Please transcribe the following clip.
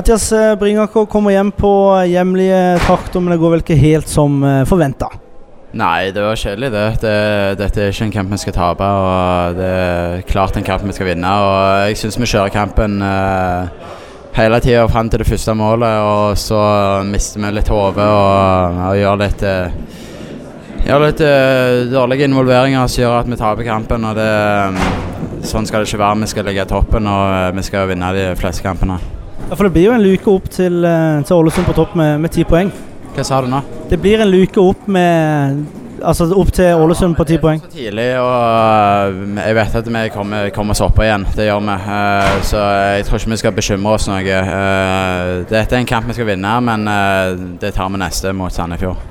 Mathias eh, Bringaker kommer hjem på hjemlige trakter, men det går vel ikke helt som forventa? Nei, det var kjedelig, det. det. Dette er ikke en kamp vi skal tape. og Det er klart en kamp vi skal vinne. og Jeg syns vi kjører kampen eh, hele tida fram til det første målet, og så mister vi litt hodet og, og gjør litt eh, gjør litt eh, dårlige involveringer som gjør at vi taper kampen. og det, Sånn skal det ikke være. Vi skal ligge i toppen og eh, vi skal vinne de fleste kampene. Ja, For det blir jo en luke opp til, eh, til Ålesund på topp med ti poeng. Hva sa du nå? Det blir en luke opp med Altså opp til Ålesund på ti poeng. Det er Så tidlig, og jeg vet at vi kommer, kommer oss opp igjen. Det gjør vi. Så jeg tror ikke vi skal bekymre oss noe. Dette er en kamp vi skal vinne, men det tar vi neste mot Sandefjord.